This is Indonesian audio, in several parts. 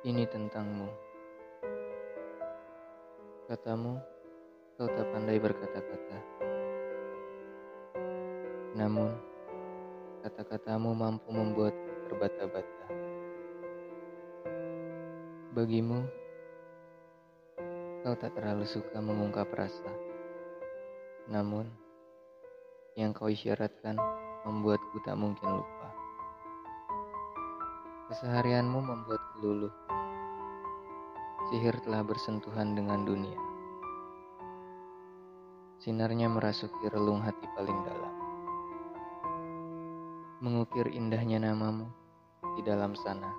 Ini tentangmu. Katamu, kau tak pandai berkata-kata. Namun, kata-katamu mampu membuat terbata-bata. Bagimu, kau tak terlalu suka mengungkap rasa. Namun, yang kau isyaratkan membuatku tak mungkin lupa. Keseharianmu membuatku luluh. Sihir telah bersentuhan dengan dunia. Sinarnya merasuki relung hati paling dalam. Mengukir indahnya namamu di dalam sana.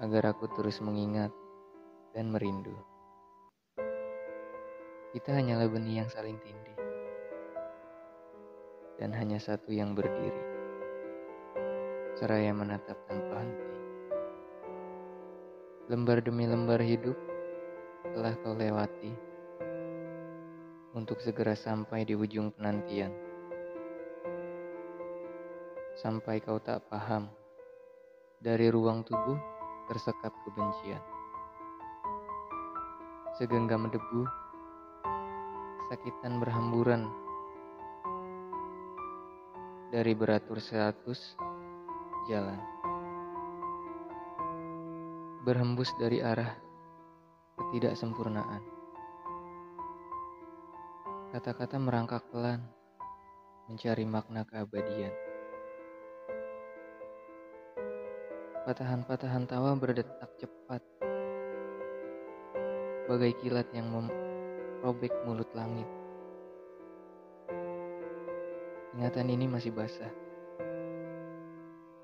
Agar aku terus mengingat dan merindu. Kita hanyalah benih yang saling tindih. Dan hanya satu yang berdiri. Seraya menatap tanpa henti. Lembar demi lembar hidup telah kau lewati untuk segera sampai di ujung penantian. Sampai kau tak paham dari ruang tubuh tersekap kebencian. Segenggam debu, kesakitan berhamburan dari beratur seratus jalan berhembus dari arah ketidaksempurnaan. Kata-kata merangkak pelan, mencari makna keabadian. Patahan-patahan tawa berdetak cepat, bagai kilat yang merobek mulut langit. Ingatan ini masih basah.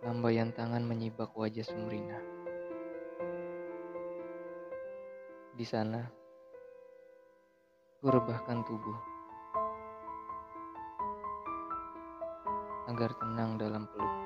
Lambaian tangan menyibak wajah Sumrina. Di sana, ku rebahkan tubuh agar tenang dalam peluk.